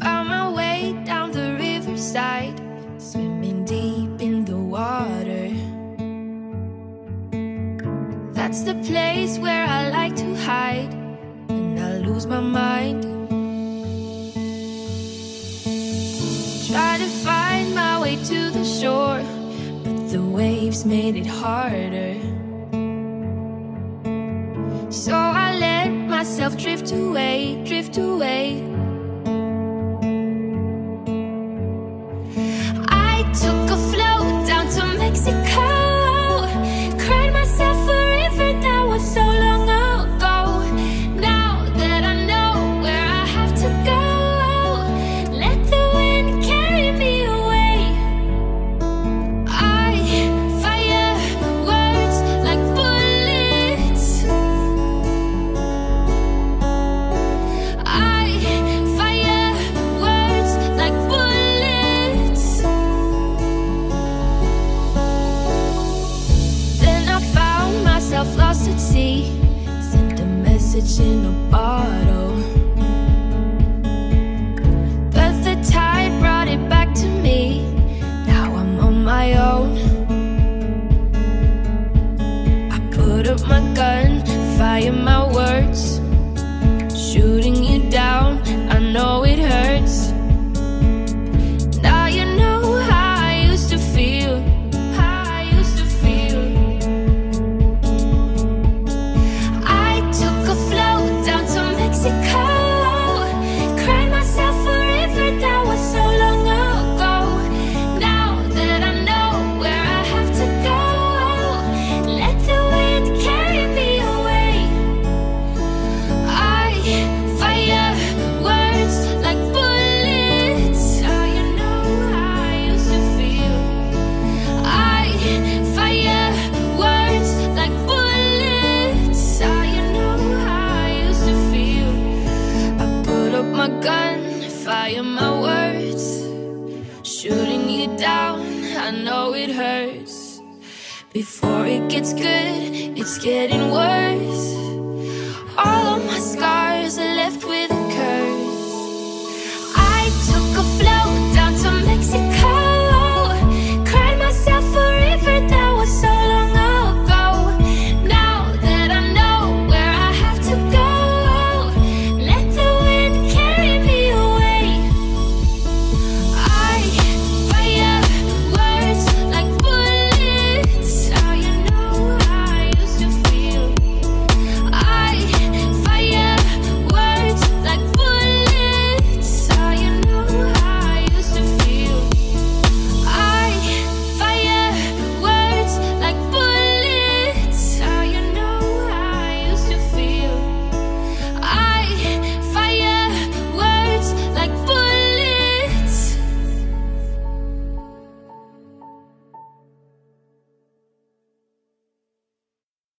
Found my way down the riverside, swimming deep in the water. That's the place where I like to hide, and I lose my mind. Try to find my way to the shore, but the waves made it harder. So I let myself drift away, drift away. In a bottle. But the tide brought it back to me. Now I'm on my own. I put up my gun, fire my words. Gun, fire my words. Shooting you down, I know it hurts. Before it gets good, it's getting worse. All